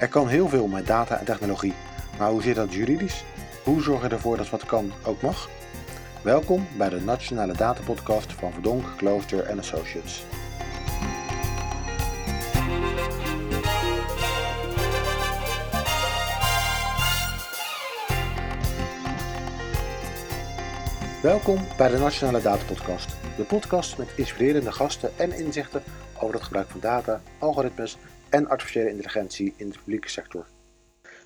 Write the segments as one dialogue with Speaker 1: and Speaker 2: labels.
Speaker 1: Er kan heel veel met data en technologie, maar hoe zit dat juridisch? Hoe zorg je ervoor dat wat kan ook mag? Welkom bij de Nationale Data Podcast van Verdonk, Klooster Associates. Welkom bij de Nationale Data Podcast, de podcast met inspirerende gasten en inzichten over het gebruik van data, algoritmes en artificiële intelligentie in de publieke sector.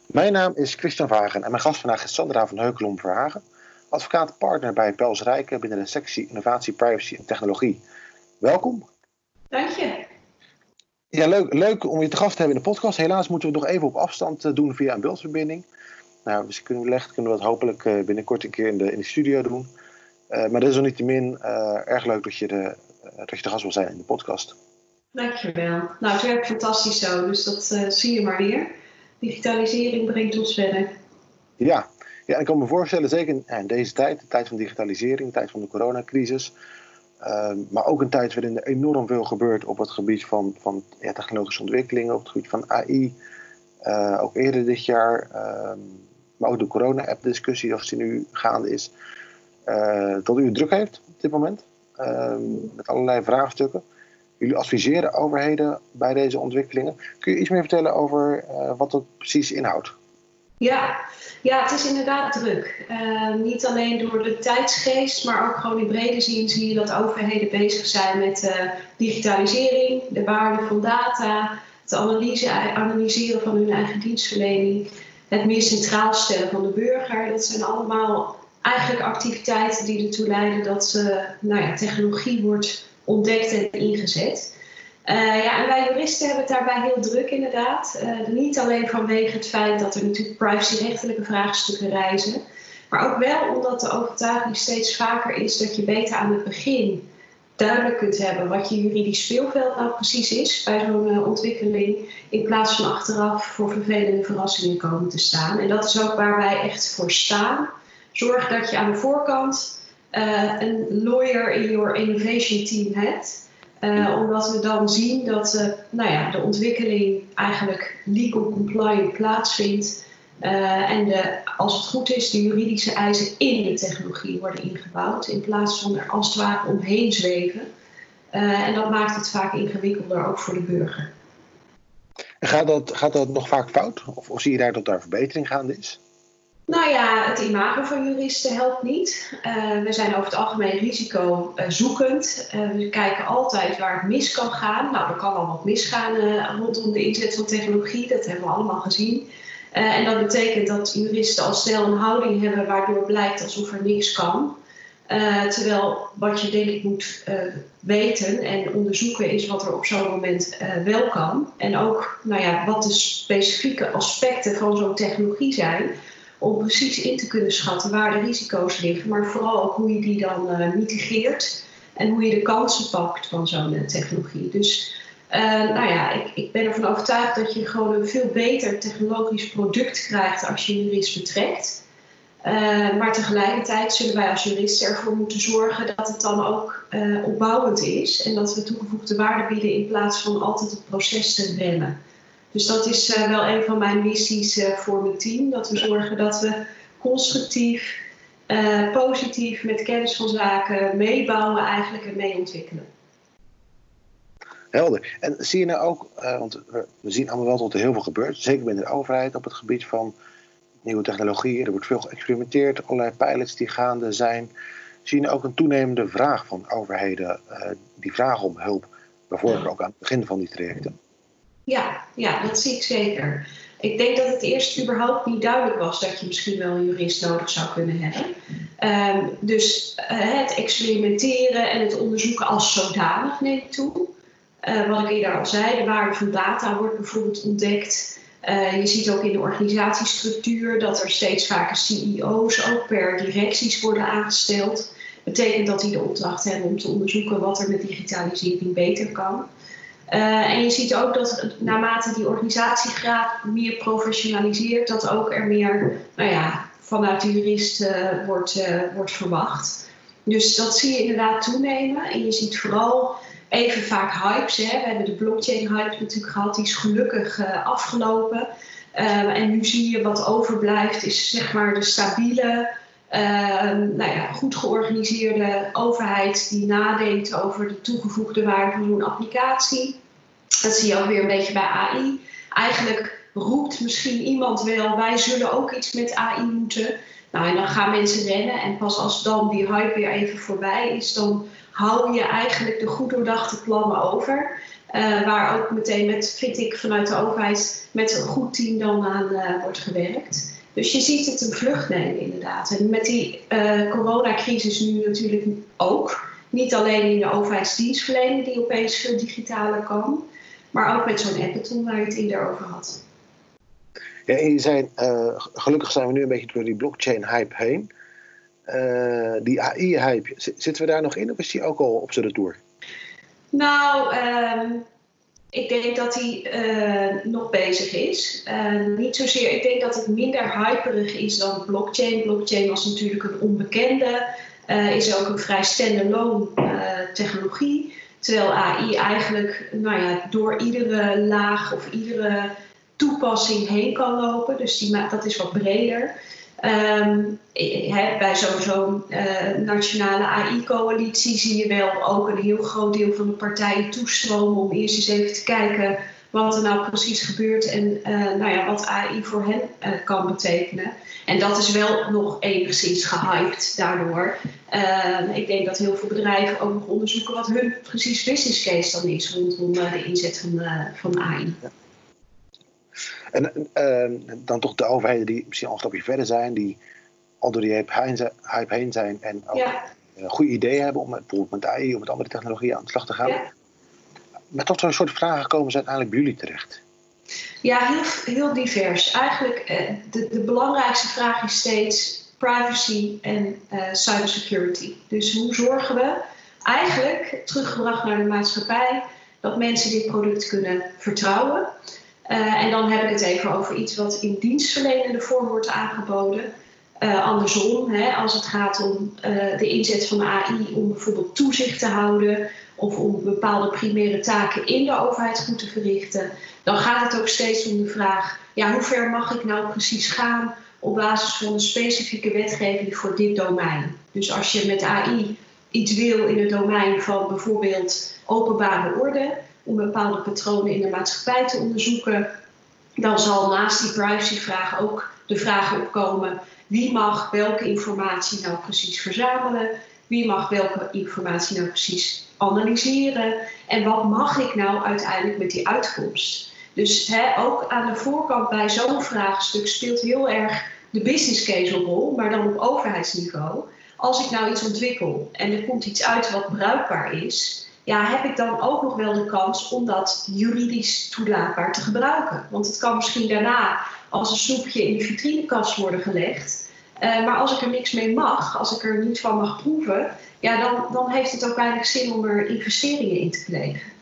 Speaker 1: Mijn naam is Christian Vagen en mijn gast vandaag is Sandra van Heukelom Verhagen, advocaat partner bij Pels Rijken binnen de sectie Innovatie, Privacy en Technologie. Welkom.
Speaker 2: Dank je.
Speaker 1: Ja, leuk, leuk om je te gast te hebben in de podcast. Helaas moeten we het nog even op afstand eh, doen via een beeldverbinding. Nou, dus kunnen we, kunnen we dat hopelijk eh, binnenkort een keer in de, in de studio doen. Uh, maar desalniettemin uh, erg leuk dat je, de, dat je de gast wil zijn in de podcast.
Speaker 2: Dankjewel. Nou, het werkt fantastisch zo, dus dat uh, zie je maar weer. Digitalisering brengt ons verder.
Speaker 1: Ja, ja ik kan me voorstellen, zeker in deze tijd, de tijd van digitalisering, de tijd van de coronacrisis, uh, maar ook een tijd waarin er enorm veel gebeurt op het gebied van, van technologische ontwikkelingen, op het gebied van AI. Uh, ook eerder dit jaar, ehm, maar ook de corona-app-discussie, of die nu gaande is, dat u het druk heeft op dit moment, ehm, met allerlei vraagstukken. Jullie adviseren overheden bij deze ontwikkelingen. Kun je iets meer vertellen over uh, wat dat precies inhoudt?
Speaker 2: Ja, ja, het is inderdaad druk. Uh, niet alleen door de tijdsgeest, maar ook gewoon in brede zin zie je dat overheden bezig zijn met uh, digitalisering, de waarde van data, het analyse, analyseren van hun eigen dienstverlening, het meer centraal stellen van de burger. Dat zijn allemaal eigenlijk activiteiten die ertoe leiden dat nou ja, technologie wordt ontdekt en ingezet. Uh, ja, en wij juristen hebben het daarbij heel druk inderdaad. Uh, niet alleen vanwege het feit dat er natuurlijk privacyrechtelijke vraagstukken reizen, maar ook wel omdat de overtuiging steeds vaker is dat je beter aan het begin duidelijk kunt hebben wat je juridisch speelveld nou precies is bij zo'n uh, ontwikkeling, in plaats van achteraf voor vervelende verrassingen komen te staan. En dat is ook waar wij echt voor staan. Zorg dat je aan de voorkant uh, een lawyer in your innovation team hebt. Uh, omdat we dan zien dat uh, nou ja, de ontwikkeling eigenlijk legal compliant plaatsvindt. en de, als het goed is, de juridische eisen in de technologie worden ingebouwd. In plaats van er als het ware omheen zweven. en dat maakt het vaak ingewikkelder ook voor de burger.
Speaker 1: En gaat dat, gaat dat nog vaak fout? Of, of zie je daar dat daar verbetering gaande is?
Speaker 2: Nou ja, het imago van juristen helpt niet. Uh, we zijn over het algemeen risicozoekend. Uh, we kijken altijd waar het mis kan gaan. Nou, er kan al wat misgaan uh, rondom de inzet van technologie. Dat hebben we allemaal gezien. en dat betekent dat juristen al snel een houding hebben waardoor blijkt alsof er niks kan. terwijl wat je denk ik moet weten en onderzoeken is wat er op zo'n moment wel kan. En ook nou ja, wat de specifieke aspecten van zo'n technologie zijn om precies in te kunnen schatten waar de risico's liggen, maar vooral ook hoe je die dan uh, mitigeert en hoe je de kansen pakt van zo'n uh, technologie. Dus uh, nou ja, ik, ik, ben ervan overtuigd dat je gewoon een veel beter technologisch product krijgt als je jurist betrekt. maar tegelijkertijd zullen wij als juristen ervoor moeten zorgen dat het dan ook opbouwend is en dat we toegevoegde waarde bieden in plaats van altijd het proces te remmen. Dus dat is uh, wel een van mijn missies uh, voor mijn team. Dat we zorgen dat we constructief, uh, positief met kennis van zaken meebouwen eigenlijk en mee ontwikkelen.
Speaker 1: Helder. En zie je nou ook, want we zien allemaal wel dat er heel veel gebeurt, zeker binnen de overheid op het gebied van nieuwe technologieën. Er wordt veel geëxperimenteerd, allerlei pilots die gaande zijn. Zie je nou ook een toenemende vraag van overheden die vragen om hulp, bijvoorbeeld ook aan het begin van die trajecten?
Speaker 2: Ja, ja, dat zie ik zeker. Ik denk dat het eerst überhaupt niet duidelijk was dat je misschien wel een jurist nodig zou kunnen hebben. Um, dus uh, het experimenteren en het onderzoeken als zodanig neemt toe. Uh, wat ik eerder al zei, de waarde van data wordt bijvoorbeeld ontdekt. Uh, je ziet ook in de organisatiestructuur dat er steeds vaker CEO's ook per directies worden aangesteld. Betekent dat die de opdracht hebben om te onderzoeken wat er met digitalisering beter kan. Uh, en je ziet ook dat naarmate die organisatiegraad meer professionaliseert, dat ook er meer nou ja, vanuit de jurist wordt, uh, wordt verwacht. Dus dat zie je inderdaad toenemen. En je ziet vooral even vaak hypes. Hè. We hebben de blockchain-hype natuurlijk gehad, die is gelukkig afgelopen. En nu zie je wat overblijft, is zeg maar de stabiele, nou ja, goed georganiseerde overheid die nadenkt over de toegevoegde waarde van zo'n applicatie. Dat zie je ook weer een beetje bij AI. Eigenlijk roept misschien iemand wel, wij zullen ook iets met AI moeten. Nou, en dan gaan mensen rennen en pas als dan die hype weer even voorbij is, dan hou je eigenlijk de goed doordachte plannen over. Uh, waar ook meteen met, vind ik, vanuit de overheid met een goed team dan aan uh, wordt gewerkt. Dus je ziet het een vlucht nemen inderdaad. En met die uh, coronacrisis nu natuurlijk ook. Niet alleen in de overheidsdienstverlening die opeens veel digitaler kan. Maar ook met zo'n Appeton waar je het eerder over had.
Speaker 1: Ja, en zijn, gelukkig zijn we nu een beetje door die blockchain-hype heen. die AI-hype, zitten we daar nog in of is die ook al op zijn retour?
Speaker 2: Nou, ehm, ik denk dat hij uh, nog bezig is. Uh, niet zozeer, ik denk dat het minder hyperig is dan blockchain. Blockchain was natuurlijk een onbekende, uh, is ook een vrij standalone technologie. Terwijl AI eigenlijk nou ja, door iedere laag of iedere toepassing heen kan lopen. Dus die, dat is wat breder. Um, bij zo'n uh, nationale AI-coalitie zie je wel ook een heel groot deel van de partijen toestromen om eerst eens even te kijken wat er nou precies gebeurt en uh, nou ja, wat AI voor hen uh, kan betekenen. En dat is wel nog enigszins gehyped daardoor. Ehm, ik denk dat heel veel bedrijven ook nog onderzoeken wat hun precies business case dan is rondom de inzet van, van AI.
Speaker 1: En uh, dan toch de overheden die misschien al een stapje verder zijn, die al door die hype heen zijn en ook ja. goede ideeën hebben om bijvoorbeeld met AI of met andere technologieën aan de slag te gaan. Ja. Met tot zo'n soort vragen komen ze uiteindelijk bij jullie terecht?
Speaker 2: Ja, heel, heel divers. Eigenlijk eh, de, de belangrijkste vraag is steeds privacy en uh, cybersecurity. Dus hoe zorgen we eigenlijk, teruggebracht naar de maatschappij, dat mensen dit product kunnen vertrouwen? Uh, en dan heb ik het even over iets wat in dienstverlenende vorm wordt aangeboden. Uh, andersom, hè, als het gaat om uh, de inzet van de AI om bijvoorbeeld toezicht te houden of om bepaalde primaire taken in de overheid goed te verrichten, dan gaat het ook steeds om de vraag: ja, hoe ver mag ik nou precies gaan op basis van een specifieke wetgeving voor dit domein? Dus als je met AI iets wil in het domein van bijvoorbeeld openbare orde, om bepaalde patronen in de maatschappij te onderzoeken, dan zal naast die privacyvraag ook de vraag opkomen: wie mag welke informatie nou precies verzamelen? Wie mag welke informatie nou precies analyseren? En wat mag ik nou uiteindelijk met die uitkomst? Dus ook aan de voorkant bij zo'n vraagstuk speelt heel erg de business case een rol, maar dan op overheidsniveau. Als ik nou iets ontwikkel en er komt iets uit wat bruikbaar is, ja, heb ik dan ook nog wel de kans om dat juridisch toelaatbaar te gebruiken? Want het kan misschien daarna als een snoepje in de vitrinekast worden gelegd. Uh, maar als ik er niks mee mag, als ik er niet van mag proeven, ja, dan, dan heeft het ook weinig zin om er investeringen in te plegen.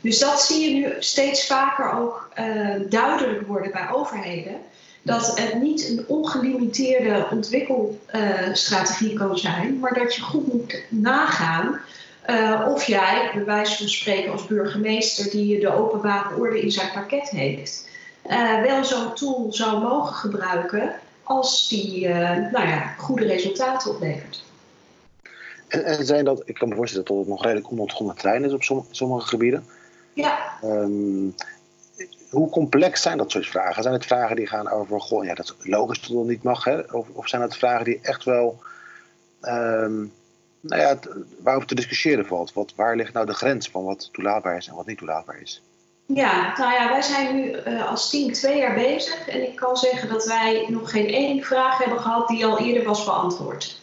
Speaker 2: Dus dat zie je nu steeds vaker ook uh, duidelijk worden bij overheden. Dat het niet een ongelimiteerde ontwikkelstrategie uh, kan zijn, maar dat je goed moet nagaan uh, of jij, bij wijze van spreken als burgemeester die de openbare orde in zijn pakket heeft, uh, wel zo'n tool zou mogen gebruiken als die uh, nou ja, goede resultaten oplevert.
Speaker 1: En, en, zijn dat, ik kan me voorstellen dat het nog redelijk onontgonnen terrein is op som, sommige gebieden.
Speaker 2: Ja.
Speaker 1: Um, hoe complex zijn dat soort vragen? Zijn het vragen die gaan over, goh, ja, dat is logisch dat het niet mag, hè? Of, of zijn het vragen die echt wel um, nou ja, waarover te discussiëren valt. Wat, waar ligt nou de grens van wat toelaatbaar is en wat niet toelaatbaar is?
Speaker 2: Ja, nou ja, wij zijn nu uh, als team twee jaar bezig en ik kan zeggen dat wij nog geen één vraag hebben gehad die al eerder was beantwoord.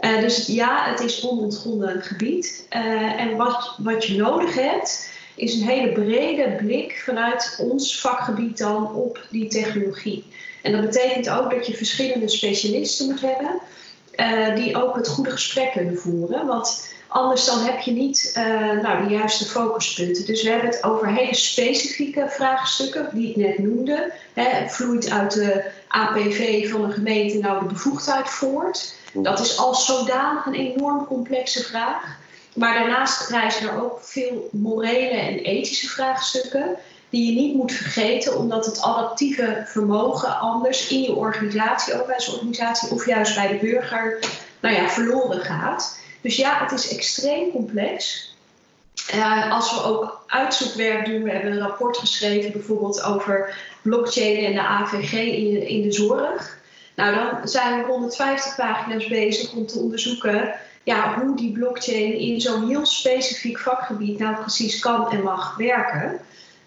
Speaker 2: Uh, dus ja, het is onontgonnen gebied. Uh, en wat, wat je nodig hebt, is een hele brede blik vanuit ons vakgebied dan op die technologie. En dat betekent ook dat je verschillende specialisten moet hebben. Uh, die ook het goede gesprek kunnen voeren. Want anders dan heb je niet uh, nou, de juiste focuspunten. Dus we hebben het over hele specifieke vraagstukken die ik net noemde. Vloeit uit de APV van een gemeente nou de bevoegdheid voort? Dat is als zodanig een enorm complexe vraag. Maar daarnaast rijzen er ook veel morele en ethische vraagstukken die je niet moet vergeten, omdat het adaptieve vermogen anders in je organisatie, overheidsorganisatie of juist bij de burger, nou ja, verloren gaat. Dus ja, het is extreem complex. Uh, als we ook uitzoekwerk doen, we hebben een rapport geschreven bijvoorbeeld over blockchain en de AVG in in de zorg. Nou, dan zijn we 150 pagina's bezig om te onderzoeken ja, hoe die blockchain in zo'n heel specifiek vakgebied nou precies kan en mag werken.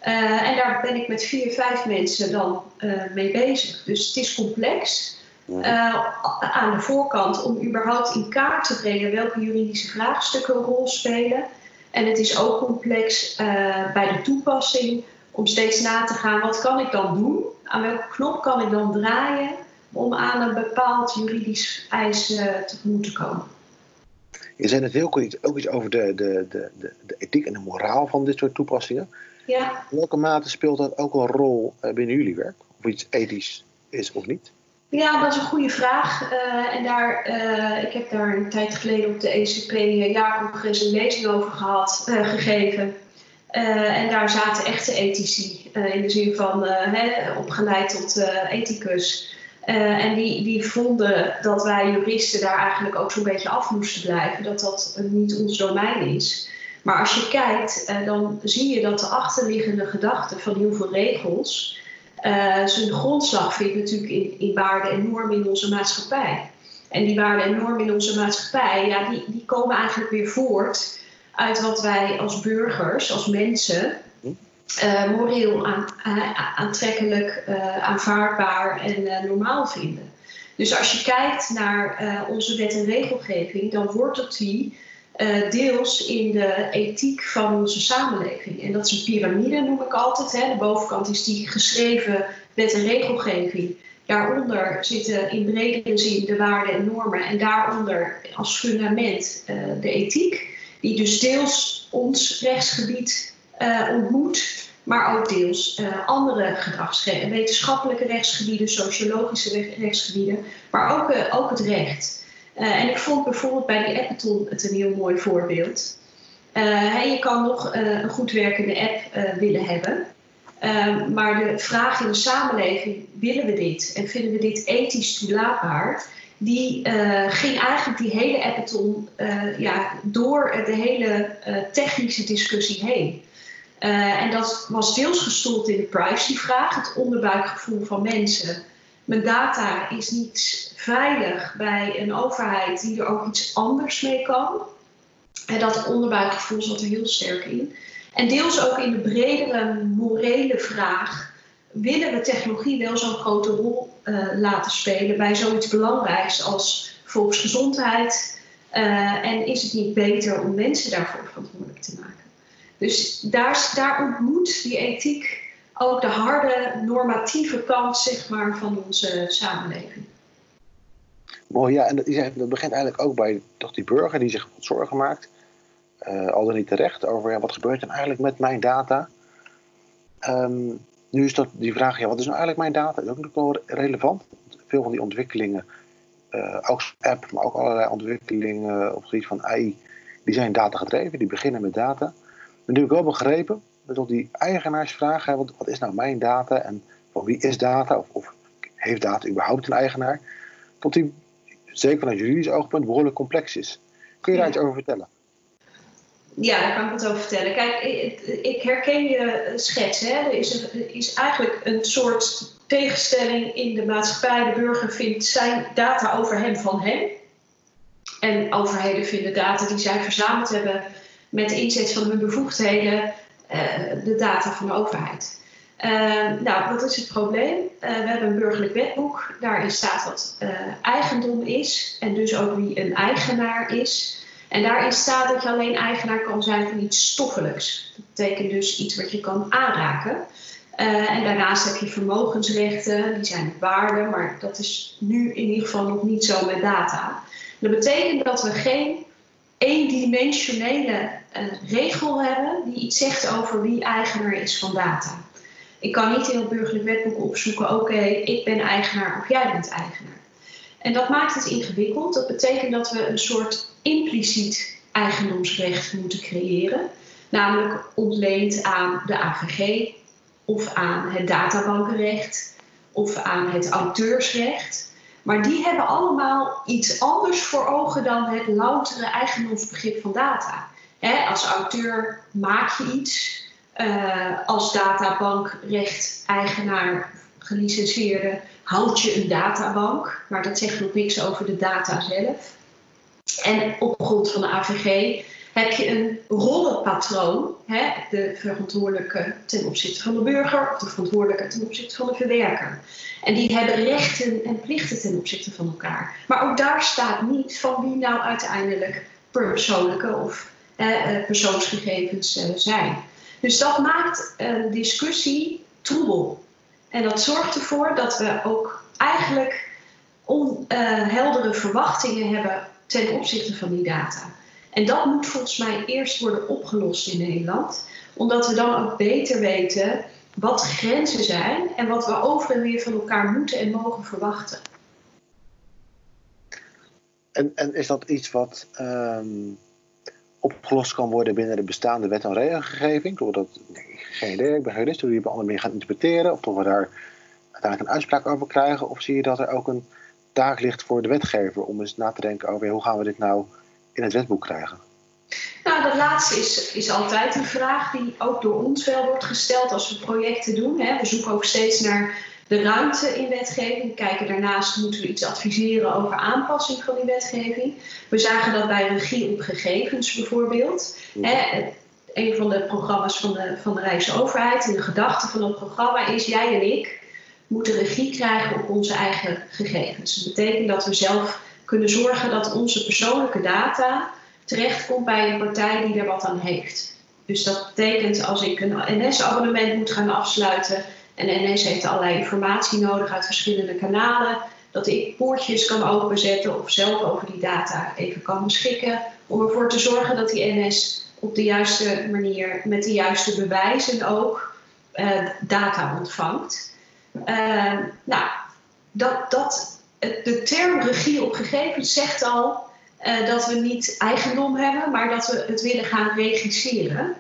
Speaker 2: Uh, en daar ben ik met vier, vijf mensen dan uh, mee bezig. Dus het is complex. Uh, aan de voorkant om überhaupt in kaart te brengen welke juridische vraagstukken een rol spelen. En het is ook complex bij de toepassing om steeds na te gaan wat kan ik dan doen? Aan welke knop kan ik dan draaien om aan een bepaald juridisch eis tegemoet te komen?
Speaker 1: Je zei net heel kort ook iets over de, de, de, de ethiek en de moraal van dit soort toepassingen.
Speaker 2: Ja.
Speaker 1: In welke mate speelt dat ook een rol eh, binnen jullie werk? Of iets ethisch is of niet?
Speaker 2: Ja, dat is een goede vraag. Uh, en daar, uh, ik heb daar een tijd geleden op de ECP jaarcongres een lezing over gehad, gegeven. en daar zaten echte ethici, in de zin van hè, opgeleid tot ethicus. en die, die vonden dat wij juristen daar eigenlijk ook zo'n beetje af moesten blijven, dat dat niet ons domein is. Maar als je kijkt, uh, dan zie je dat de achterliggende gedachte van heel veel regels uh, zijn grondslag vindt natuurlijk in, in waarden en normen in onze maatschappij. En die waarden en normen in onze maatschappij, ja, die, die komen eigenlijk weer voort uit wat wij als burgers, als mensen, uh, moreel aan, aantrekkelijk, aanvaardbaar en normaal vinden. Dus als je kijkt naar onze wet en regelgeving, dan wortelt die uh, deels in de ethiek van onze samenleving. En dat is een piramide, noem ik altijd. Hè. De bovenkant is die geschreven wet en regelgeving. Daaronder zitten in bredere zin de waarden en normen. En daaronder als fundament uh, de ethiek, die dus deels ons rechtsgebied uh, ontmoet, maar ook deels andere gedragsgebieden, wetenschappelijke rechtsgebieden, sociologische rechtsgebieden, maar ook, ook het recht. Uh, en ik vond bijvoorbeeld bij die Appeton het een heel mooi voorbeeld. Uh, je kan nog uh, een goed werkende app willen hebben. Ehm, maar de vraag in de samenleving, willen we dit en vinden we dit ethisch toelaatbaar? Die ging eigenlijk die hele Appeton ja, door de hele technische discussie heen. en dat was deels gestoeld in de privacyvraag, het onderbuikgevoel van mensen mijn data is niet veilig bij een overheid die er ook iets anders mee kan. En dat onderbuikgevoel zat er heel sterk in. En deels ook in de bredere morele vraag: willen we technologie wel zo'n grote rol uh, laten spelen bij zoiets belangrijks als volksgezondheid? Uh, en is het niet beter om mensen daarvoor verantwoordelijk te maken? Dus daar, daar ontmoet die ethiek ook de harde normatieve kant zeg maar, van onze samenleving.
Speaker 1: Mooi, ja, en dat, begint eigenlijk ook bij toch die burger die zich zorgen maakt, uh, al dan niet terecht, over ja, wat gebeurt er eigenlijk met mijn data. Um, nu is dat die vraag, ja, wat is nou eigenlijk mijn data? Dat is ook nog wel relevant. Veel van die ontwikkelingen, uh, ook app, maar ook allerlei ontwikkelingen op het gebied van AI, die zijn data gedreven, die beginnen met data. Ik wel begrepen tot die eigenaarsvraag, hè, wat, wat, is nou mijn data en van wie is data, of, of heeft data überhaupt een eigenaar, tot die, zeker vanuit juridisch oogpunt, behoorlijk complex is. Kun je daar iets over vertellen?
Speaker 2: Ja, daar kan ik wat over vertellen. Kijk, ik, herken je schets. Hè. Er, is is eigenlijk een soort tegenstelling in de maatschappij. De burger vindt zijn data over hem van hem. En overheden vinden data die zij verzameld hebben met inzet van hun bevoegdheden de data van de overheid. Uh, nou, wat is het probleem? Uh, we hebben een burgerlijk wetboek. Daarin staat wat uh, eigendom is en dus ook wie een eigenaar is. En daarin staat dat je alleen eigenaar kan zijn van iets stoffelijks. Dat betekent dus iets wat je kan aanraken. en daarnaast heb je vermogensrechten, die zijn waarden, maar dat is nu in ieder geval nog niet zo met data. Dat betekent dat we geen eendimensionele uh, regel hebben die iets zegt over wie eigenaar is van data. Ik kan niet in het burgerlijk wetboek opzoeken, oké, ik ben eigenaar of jij bent eigenaar. En dat maakt het ingewikkeld. Dat betekent dat we een soort impliciet eigendomsrecht moeten creëren. Namelijk ontleend aan de AVG of aan het databankenrecht of aan het auteursrecht. Maar die hebben allemaal iets anders voor ogen dan het loutere eigendomsbegrip van data. als auteur maak je iets. Uh, als databankrecht-eigenaar gelicenseerde houd je een databank. Maar dat zegt nog niks over de data zelf. En op grond van de AVG heb je een rollenpatroon. Hè? De verantwoordelijke ten opzichte van de burger of de verantwoordelijke ten opzichte van de verwerker. En die hebben rechten en plichten ten opzichte van elkaar. Maar ook daar staat niet van wie nou uiteindelijk persoonlijke of eh, persoonsgegevens eh, zijn. Dus dat maakt een discussie troebel. En dat zorgt ervoor dat we ook eigenlijk onheldere verwachtingen hebben ten opzichte van die data. En dat moet volgens mij eerst worden opgelost in Nederland, omdat we dan ook beter weten wat grenzen zijn en wat we over en weer van elkaar moeten en mogen verwachten.
Speaker 1: En, en is dat iets wat ehm, opgelost kan worden binnen de bestaande wet en regelgeving? Doordat, nee, geen idee, ik ben jurist, hoe je op andere manier gaan interpreteren, of of we daar uiteindelijk een uitspraak over krijgen, of zie je dat er ook een taak ligt voor de wetgever om eens na te denken over hoe gaan we dit nou in het wetboek krijgen?
Speaker 2: Nou, dat laatste is, is altijd een vraag die ook door ons wel wordt gesteld als we projecten doen. Hè. We zoeken ook steeds naar de ruimte in wetgeving. Kijken daarnaast moeten we iets adviseren over aanpassing van die wetgeving. We zagen dat bij regie op gegevens bijvoorbeeld. Hè, een van de programma's van de, van de Rijksoverheid. En de gedachte van dat programma is: jij en ik moeten regie krijgen op onze eigen gegevens. Dat betekent dat we zelf kunnen zorgen dat onze persoonlijke data terechtkomt bij een partij die er wat aan heeft. Dus dat betekent als ik een NS-abonnement moet gaan afsluiten en NS heeft allerlei informatie nodig uit verschillende kanalen, dat ik poortjes kan openzetten of zelf over die data even kan beschikken om ervoor te zorgen dat die NS op de juiste manier, met de juiste bewijzen ook, uh, data ontvangt. Uh, nou, dat, dat, de term regie op gegevens zegt al uh, dat we niet eigendom hebben, maar dat we het willen gaan regisseren.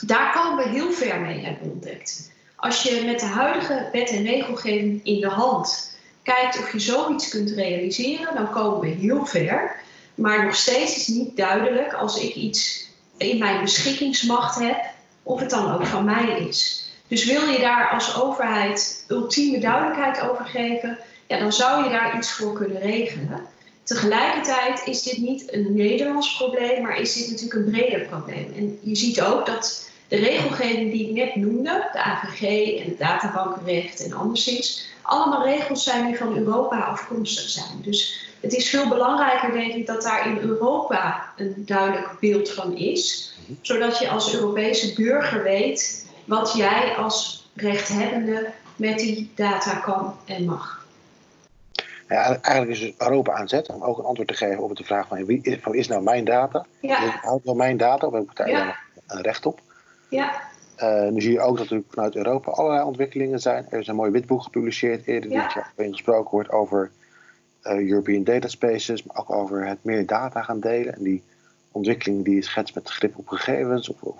Speaker 2: Daar komen we heel ver mee, hebben ontdekt. Als je met de huidige wet en regelgeving in de hand kijkt of je zoiets kunt realiseren, dan komen we heel ver. Maar nog steeds is niet duidelijk als ik iets in mijn beschikkingsmacht heb, of het dan ook van mij is. Dus wil je daar als overheid ultieme duidelijkheid over geven, ja, dan zou je daar iets voor kunnen regelen. Tegelijkertijd is dit niet een Nederlands probleem, maar is dit natuurlijk een breder probleem. En je ziet ook dat de regelgeving die ik net noemde, de AVG en het databankenrecht en anderszins, allemaal regels zijn die van Europa afkomstig zijn. Dus het is veel belangrijker, denk ik, dat daar in Europa een duidelijk beeld van is, zodat je als Europese burger weet wat jij als rechthebbende met die data kan en mag.
Speaker 1: Ja, eigenlijk is Europa aan zet om ook een antwoord te geven op de vraag van wie is, van, is nou mijn data? Ja. Houdt wel mijn data of heb ik daar ja. een recht op?
Speaker 2: Ja.
Speaker 1: Uh, nu zie je ook dat er vanuit Europa allerlei ontwikkelingen zijn. Er is een mooi witboek gepubliceerd eerder dit jaar waarin gesproken wordt over uh, European Data Spaces, maar ook over het meer data gaan delen. En die ontwikkeling die je schetst met grip op gegevens, of, of,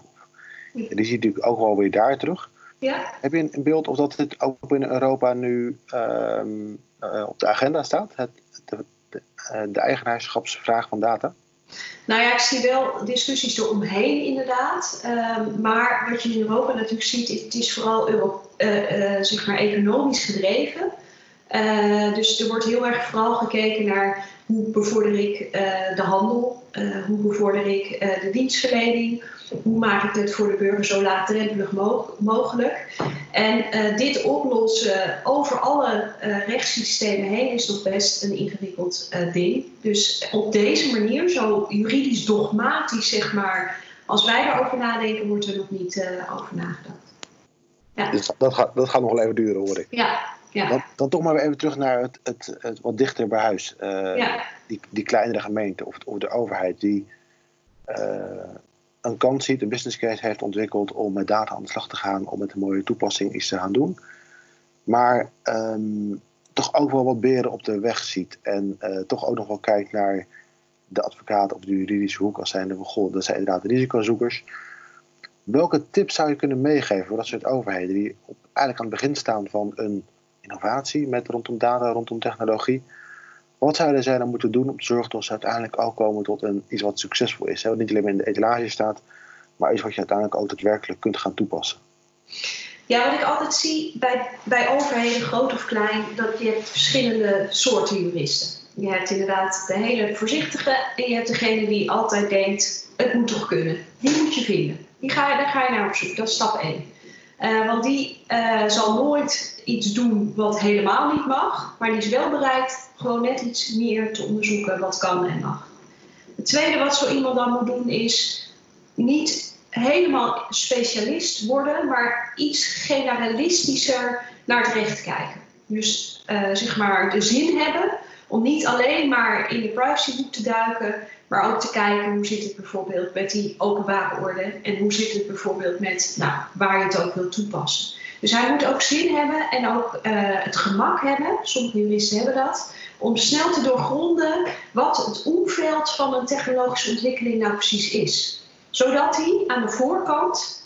Speaker 1: die zie je natuurlijk ook wel weer daar terug.
Speaker 2: Ja.
Speaker 1: Heb je een, beeld of dat dit ook binnen Europa nu um, uh, op de agenda staat? Het, de, de, de eigenaarschapsvraag van data?
Speaker 2: Nou ja, ik zie wel discussies eromheen inderdaad. Uh, maar wat je in Europa natuurlijk ziet, het is vooral Euro, uh, uh, zeg maar economisch gedreven. dus er wordt heel erg vooral gekeken naar hoe bevorder ik de handel, hoe bevorder ik de dienstverlening, hoe maak ik het voor de burger zo laagdrempelig mogelijk. En uh, dit oplossen over alle uh, rechtssystemen heen is nog best een ingewikkeld uh, ding. Dus op deze manier, zo juridisch dogmatisch zeg maar, als wij erover nadenken, wordt er nog niet over nagedacht.
Speaker 1: Ja. Dus dat gaat, dat gaat nog wel even duren, hoor ik.
Speaker 2: Ja, ja.
Speaker 1: Dan, dan, toch maar even terug naar het, het, het wat dichter bij huis. Ja. Die, die kleinere gemeente of, of de overheid die een kans ziet, een business case heeft ontwikkeld om met data aan de slag te gaan, om met een mooie toepassing iets te gaan doen. Maar um, toch ook wel wat beren op de weg ziet en uh, toch ook nog wel kijkt naar de advocaten of de juridische hoek als zijnde van goh, dat zijn inderdaad risicozoekers. Welke tips zou je kunnen meegeven voor dat soort overheden die op, eigenlijk aan het begin staan van een innovatie met rondom data, rondom technologie? Wat zouden zij dan moeten doen om te zorgen dat ze uiteindelijk ook komen tot een, iets wat succesvol is? Hè? Wat niet alleen maar in de etalage staat, maar iets wat je uiteindelijk ook daadwerkelijk kunt gaan toepassen.
Speaker 2: Ja, wat ik altijd zie bij, bij overheden, groot of klein, dat je verschillende soorten juristen. Je hebt inderdaad de hele voorzichtige en je hebt degene die altijd denkt, het moet toch kunnen. Die moet je vinden. Die ga je, daar ga je naar op zoek. Dat is stap 1. Uh, want die uh, zal nooit iets doen wat helemaal niet mag, maar die is wel bereid gewoon net iets meer te onderzoeken wat kan en mag. Het tweede wat zo iemand dan moet doen is niet helemaal specialist worden, maar iets generalistischer naar het recht kijken. Dus uh, zeg maar de zin hebben om niet alleen maar in de privacyboek te duiken, maar ook te kijken hoe zit het bijvoorbeeld met die openbare orde en hoe zit het bijvoorbeeld met nou, waar je het ook wil toepassen. Dus hij moet ook zin hebben en ook uh, het gemak hebben, sommige juristen hebben dat, om snel te doorgronden wat het omveld van een technologische ontwikkeling nou precies is. Zodat hij aan de voorkant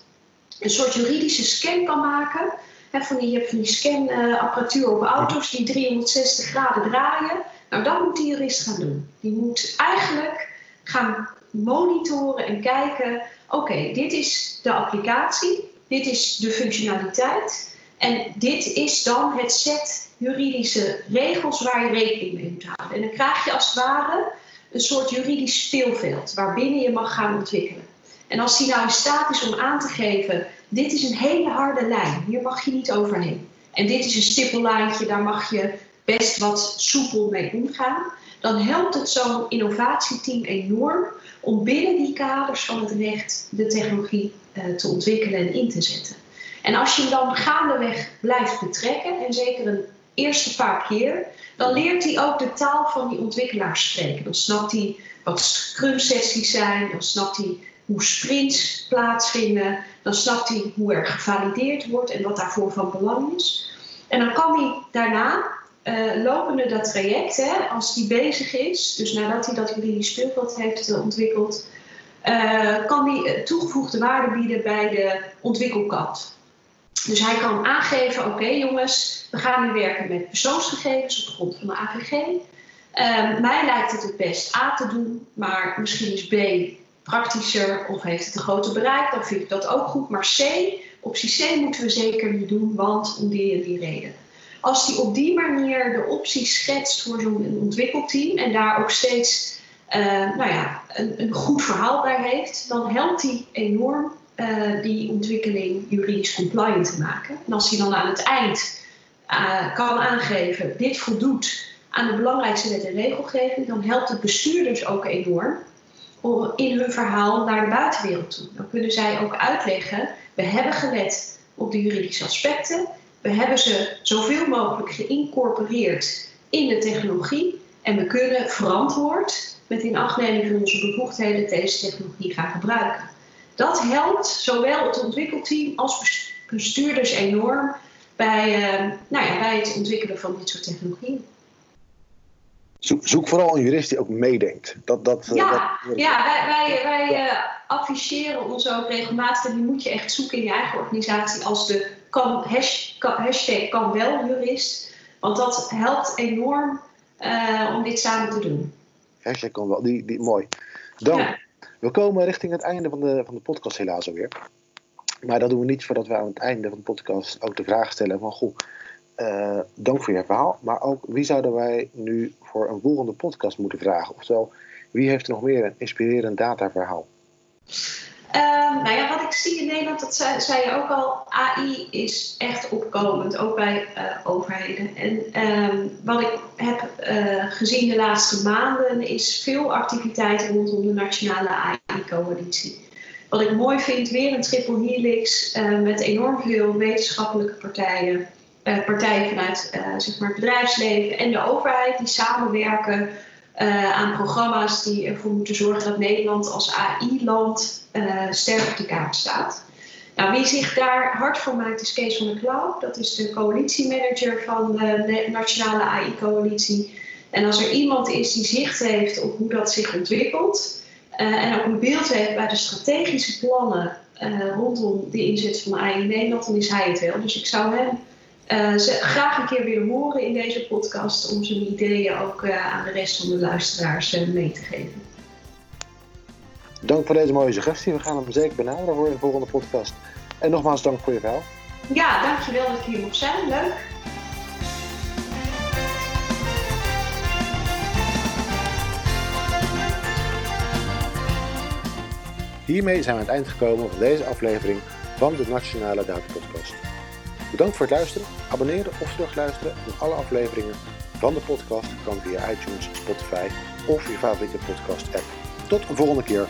Speaker 2: een soort juridische scan kan maken. Van die, je hebt van die scanapparatuur op auto's die 360 graden draaien. Nou, dat moet die jurist gaan doen. Die moet eigenlijk gaan monitoren en kijken: oké, dit is de applicatie, dit is de functionaliteit en dit is dan het set juridische regels waar je rekening mee moet houden. En dan krijg je als het ware een soort juridisch speelveld waarbinnen je mag gaan ontwikkelen. En als die nou in staat is om aan te geven, dit is een hele harde lijn, hier mag je niet overheen. En dit is een stippellijntje, daar mag je best wat soepel mee omgaan. Dan helpt het zo'n innovatieteam enorm om binnen die kaders van het recht de technologie uh, te ontwikkelen en in te zetten. En als je hem dan gaandeweg blijft betrekken, en zeker een eerste paar keer, dan leert hij ook de taal van die ontwikkelaars spreken. Dan snapt hij wat scrum-sessies zijn, dan snapt hij hoe sprints plaatsvinden, dan snapt hij hoe er gevalideerd wordt en wat daarvoor van belang is. En dan kan hij daarna, uh, lopende dat traject, hè, als hij bezig is, dus nadat hij dat juridisch speelveld heeft uh, ontwikkeld, uh, kan hij toegevoegde waarde bieden bij de ontwikkelkant. Dus hij kan aangeven, oké jongens, we gaan nu werken met persoonsgegevens op grond van de AVG. Mij lijkt het het best A te doen, maar misschien is B praktischer of heeft het een groter bereik, dan vind ik dat ook goed. Maar C, optie C moeten we zeker niet doen, want om die die reden. Als hij op die manier de opties schetst voor zo'n ontwikkelteam en daar ook steeds uh, nou ja, een, een, goed verhaal bij heeft, dan helpt hij enorm uh, die ontwikkeling juridisch compliant te maken. En als hij dan aan het eind uh, kan aangeven, dit voldoet aan de belangrijkste wet en regelgeving, dan helpt het bestuurders ook enorm in hun verhaal naar de buitenwereld toe. Dan kunnen zij ook uitleggen, we hebben gelet op de juridische aspecten, we hebben ze zoveel mogelijk geïncorporeerd in de technologie en we kunnen verantwoord met inachtneming van onze bevoegdheden deze technologie gaan gebruiken. Dat helpt zowel het ontwikkelteam als bestuurders enorm bij, uh, nou ja, bij het ontwikkelen van dit soort technologieën.
Speaker 1: Zoek, zoek, vooral een jurist die ook meedenkt. Dat, dat,
Speaker 2: ja, dat, ja, wij, wij, wij uh, adviseren ons ook regelmatig. Die moet je echt zoeken in je eigen organisatie als de kan, hashtag kan wel jurist. Want dat helpt enorm uh, om dit samen te doen.
Speaker 1: Hashtag kan wel, die, die, mooi. Dan, ja. we komen richting het einde van de, van de podcast helaas alweer. Maar dat doen we niet voordat we aan het einde van de podcast ook de vraag stellen van... Goh, uh, dank voor je verhaal. Maar ook wie zouden wij nu voor een volgende podcast moeten vragen? Oftewel, wie heeft er nog meer een inspirerend dataverhaal?
Speaker 2: Um, nou ja, wat ik zie in Nederland, dat zei, je ook al, AI is echt opkomend, ook bij uh, overheden. En um, wat ik heb uh, gezien de laatste maanden is veel activiteit rondom de nationale AI-coalitie. Wat ik mooi vind, weer een triple helix uh, met enorm veel wetenschappelijke partijen, partijen vanuit zeg maar het bedrijfsleven en de overheid die samenwerken uh, aan programma's die ervoor moeten zorgen dat Nederland als AI-land uh, sterk op de kaart staat. Nou, wie zich daar hard voor maakt is Kees van der Klauw. Dat is de coalitiemanager van de Nationale AI-coalitie. En als er iemand is die zicht heeft op hoe dat zich ontwikkelt en ook een beeld heeft bij de strategische plannen rondom de inzet van AI in Nederland, dan is hij het wel. Dus ik zou hem graag een keer willen horen in deze podcast om zijn ideeën ook aan de rest van de luisteraars mee te geven.
Speaker 1: Dank voor deze mooie suggestie. We gaan hem zeker benaderen voor de volgende podcast. En nogmaals dank voor je verhaal.
Speaker 2: Ja, dankjewel dat ik hier mocht zijn. Leuk.
Speaker 1: Hiermee zijn we aan het eind gekomen van deze aflevering van de Nationale Data Podcast. Bedankt voor het luisteren. Abonneren of terugluisteren op alle afleveringen van de podcast kan via iTunes, Spotify of je favoriete podcast app. Tot een volgende keer.